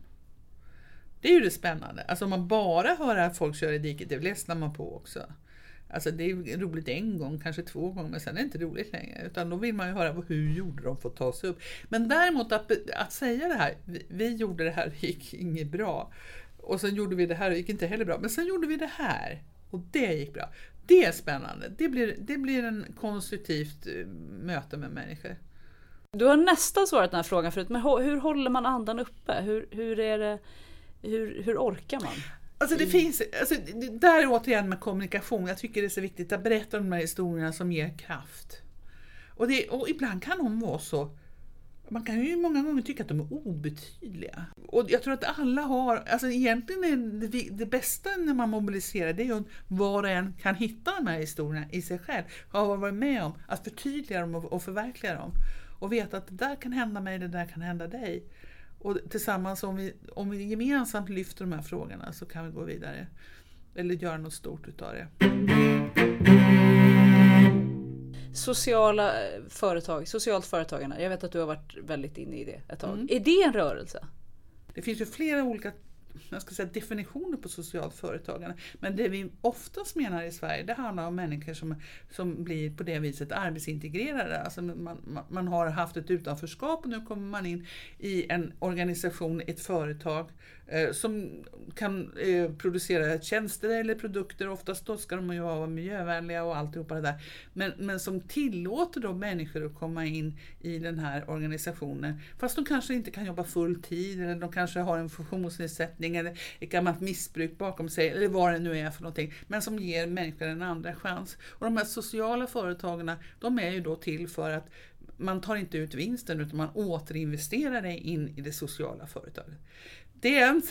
Det är ju det spännande. Alltså om man bara hör att folk kör i diket, det ledsnar man på också. Alltså det är roligt en gång, kanske två gånger, men sen är det inte roligt längre. Utan då vill man ju höra hur gjorde de för att ta sig upp. Men däremot att, att säga det här, vi, vi gjorde det här, det gick inget bra. Och sen gjorde vi det här, det gick inte heller bra. Men sen gjorde vi det här och det gick bra. Det är spännande. Det blir, det blir en konstruktivt eh, möte med människor. Du har nästan svarat den här frågan förut, men hur håller man andan uppe? Hur, hur, är det, hur, hur orkar man? Alltså det finns, alltså där återigen med kommunikation, jag tycker det är så viktigt att berätta de här historierna som ger kraft. Och, det, och ibland kan de vara så man kan ju många gånger tycka att de är obetydliga. Och jag tror att alla har, alltså egentligen är det, det bästa när man mobiliserar det är att var och en kan hitta de här historierna i sig själv. Har varit med om att förtydliga dem och, förverkliga dem. Och veta att det där kan hända mig, det där kan hända dig. Och tillsammans om vi, om vi gemensamt lyfter de här frågorna så kan vi gå vidare. Eller göra något stort utav det sociala eh, företag, socialt företagande. Jag vet att du har varit väldigt inne i det ett tag. Mm. Är det en rörelse? Det finns ju flera olika jag ska säga, definitioner på socialt företagande. Men det vi oftast menar i Sverige det handlar om människor som, som blir på det viset arbetsintegrerade. Alltså man, man har haft ett utanförskap och nu kommer man in i en organisation, ett företag Eh, som kan eh, producera tjänster eller produkter. Oftast då ska de ju vara miljövänliga och alltihopa det där. Men, men som tillåter då människor att komma in i den här organisationen. Fast de kanske inte kan jobba full tid eller de kanske har en funktionsnedsättning eller ett gammalt missbruk bakom sig eller vad det nu är för någonting. Men som ger människor en andra chans. Och de här sociala företagen, de är ju då till för att man tar inte ut vinsten utan man återinvesterar det in i det sociala företaget. Det är en,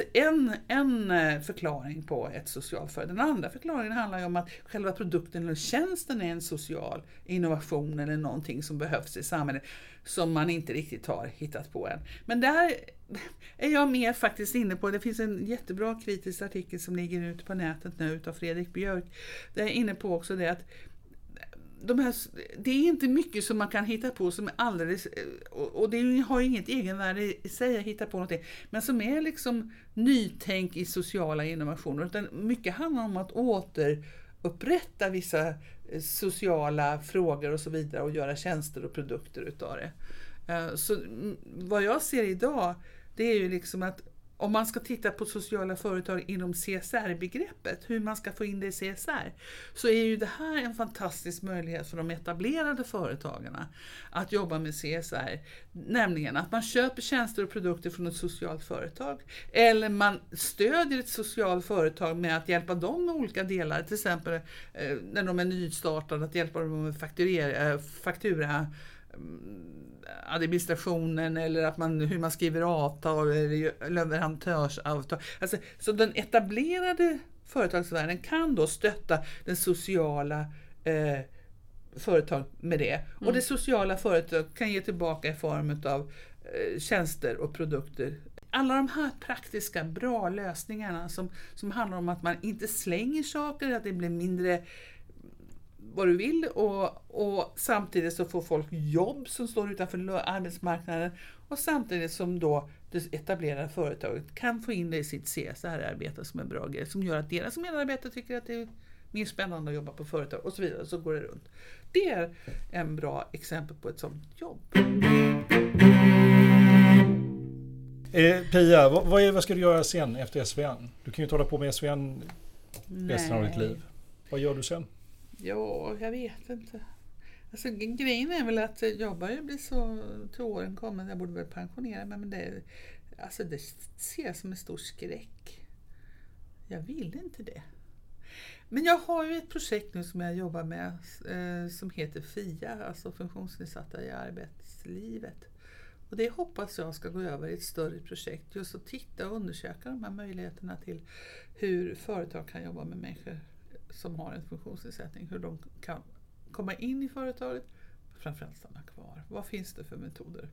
en, en förklaring på ett socialt företag. Den andra förklaringen handlar om att själva produkten eller tjänsten är en social innovation eller någonting som behövs i samhället som man inte riktigt har hittat på än. Men där är jag mer faktiskt inne på, det finns en jättebra kritisk artikel som ligger ute på nätet nu utav Fredrik Björk. Där jag är inne på också det att de här, det är inte mycket som man kan hitta på som är alldeles, eh, och det har inget egenvärde i sig att hitta på någonting, men som är liksom nytänk i sociala innovationer. Utan mycket handlar om att återupprätta vissa eh, sociala frågor och så vidare och göra tjänster och produkter utav det. Eh, så vad jag ser idag, det är ju liksom att om man ska titta på sociala företag inom CSR-begreppet, hur man ska få in det i CSR, så är ju det här en fantastisk möjlighet för de etablerade företagarna att jobba med CSR. Nämligen att man köper tjänster och produkter från ett socialt företag, eller man stödjer ett socialt företag med att hjälpa dem med olika delar, till exempel eh, när de är nystartade, att hjälpa dem med fakturera, eh, faktura administrationen eller att man, hur man skriver avtal eller leverantörsavtal. Alltså, så den etablerade företagsvärlden kan då stötta den sociala eh, företag med det. Mm. Och det sociala företaget kan ge tillbaka i form av eh, tjänster och produkter. Alla de här praktiska bra lösningarna som, som handlar om att man inte slänger saker, att det blir mindre vad du vill och, och samtidigt så får folk jobb som står utanför arbetsmarknaden och samtidigt som då det etablerade företaget kan få in det i sitt CSR-arbete som en bra grej som gör att deras medarbetare tycker att det är mer spännande att jobba på företag och så vidare. Så går det runt. Det är en bra exempel på ett sådant jobb. Eh, Pia, vad, vad, är, vad ska du göra sen efter SVN? Du kan ju inte hålla på med SVN resten av ditt liv. Vad gör du sen? Ja, jag vet inte. Alltså, grejen är väl att jag börjar bli så till åren kommen, jag borde väl pensionera mig, men det, alltså det ser jag som en stor skräck. Jag vill inte det. Men jag har ju ett projekt nu som jag jobbar med eh, som heter FIA, alltså funktionsnedsatta i arbetslivet. Och det hoppas jag ska gå över i ett större projekt, just att titta och undersöka de här möjligheterna till hur företag kan jobba med människor som har en funktionsnedsättning, hur de kan komma in i företaget, och framförallt stanna kvar. Vad finns det för metoder?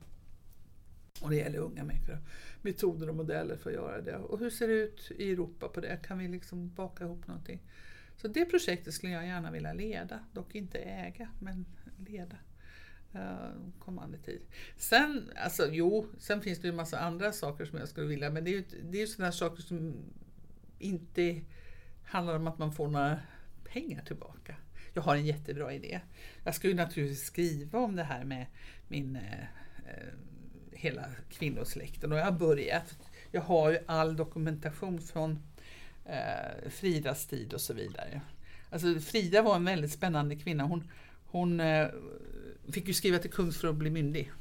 Och det gäller unga människor. Metoder och modeller för att göra det. Och hur ser det ut i Europa på det? Kan vi liksom baka ihop någonting? Så det projektet skulle jag gärna vilja leda, dock inte äga, men leda eh, kommande tid. Sen, alltså, jo, sen finns det ju en massa andra saker som jag skulle vilja, men det är ju, det är ju sådana saker som inte handlar om att man får några pengar tillbaka. Jag har en jättebra idé. Jag skulle naturligtvis skriva om det här med min eh, eh, hela kvinnosläkten och jag har börjat. Jag har ju all dokumentation från eh, Fridas tid och så vidare. Alltså Frida var en väldigt spännande kvinna. Hon, hon eh, fick ju skriva till kungs för att bli myndig.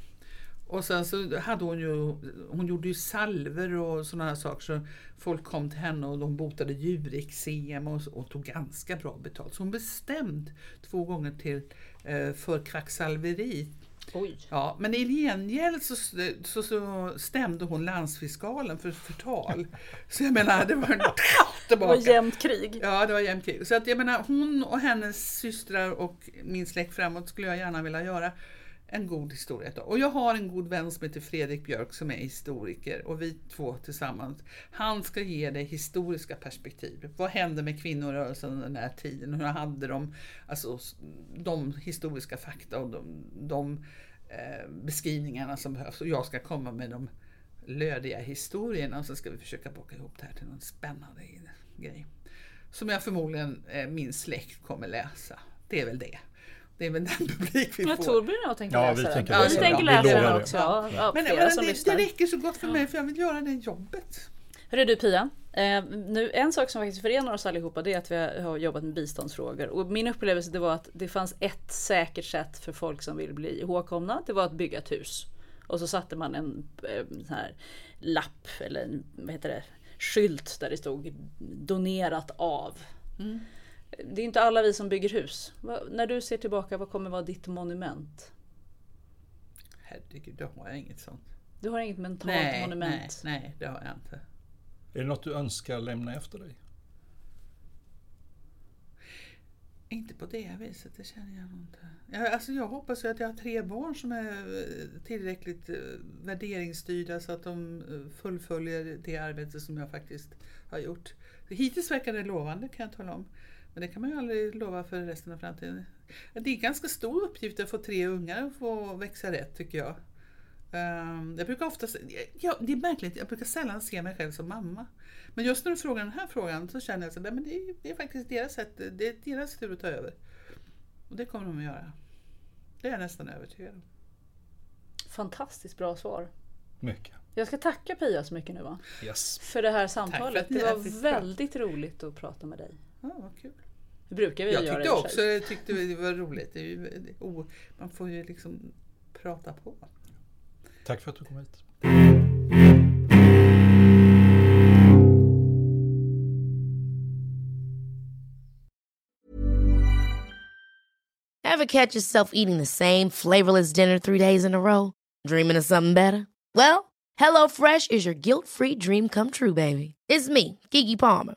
Och sen så hade hon ju, hon gjorde ju salver och sådana här saker så folk kom till henne och de botade djurexem och, och tog ganska bra betalt. Så hon bestämde två gånger till eh, för kvacksalveri. Oj. Ja, men i gengäld så, så, så stämde hon landsfiskalen för förtal. Så jag menar, det var en tillbaka. Det var jämnt krig. Ja, det var jämnt krig. Så att jag menar, hon och hennes systrar och min släkt framåt skulle jag gärna vilja göra en god historia. Och jag har en god vän som heter Fredrik Björk som är historiker och vi två tillsammans. Han ska ge dig historiska perspektiv. Vad hände med kvinnorörelsen under den här tiden? Hur hade de alltså, de historiska fakta och de, de eh, beskrivningarna som behövs? Och jag ska komma med de lödiga historierna och så ska vi försöka baka ihop det här till någon spännande grej. Som jag förmodligen eh, min släkt kommer läsa. Det är väl det. Det är väl den publik vi får. Ja, Torbjörn och jag tänker Ja, läsa vi den. tänker Ja, läsa vi den. tänker Ja, vi läsa lovar den det. också. Ja, ja, Men, men det, det räcker så gott för mig för jag vill göra det jobbet. Hörru du Pia, eh, nu, en sak som faktiskt förenar oss allihopa det är att vi har jobbat med biståndsfrågor. Och min upplevelse det var att det fanns ett säkert sätt för folk som vill bli ihågkomna. Det var att bygga ett hus. Och så satte man en eh, sån här lapp eller en vad heter det, skylt där det stod donerat av. Det är inte alla vi som bygger hus. När du ser tillbaka, vad kommer vara ditt monument? Herregud, då har jag inget sånt. Du har inget mentalt Nej, nej, monument? nej, det har jag inte. Är det något du önskar lämna efter dig? Inte på det viset, det känner jag inte. Jag, alltså jag hoppas ju att jag har tre barn som är eh, tillräckligt eh, värderingsstyrda så att de eh, fullföljer det arbete som jag faktiskt har gjort. Hittills verkar det lovande kan jag tala om. Men det kan man ju aldrig lova för resten av framtiden. Det är en ganska stor uppgift att få tre ungar att få växa rätt tycker jag. Ehm, Jag brukar ofta, ja, det är märkligt, jag brukar sällan se mig själv som mamma. Men just när du frågar den här frågan så känner jag att det, är, det är faktiskt deras sätt, det är deras tur att ta över. Och det kommer de att göra. Det är jag nästan övertygad om. Fantastiskt bra svar. Mycket. Jag ska tacka Pia så mycket nu va? Yes. För det här samtalet. Det var väldigt roligt att prata med dig. Ja, vad kul. Det brukar vi Jag göra i tyckte också jag tyckte det var roligt. Det är ju, det oh, man får ju liksom prata på. Tack för att du kom hit. Ever catch yourself eating the same flavorless dinner three days in a row? Dreaming of something better? Well, HelloFresh is your guilt-free dream come true, baby. It's me, Kiki Palmer.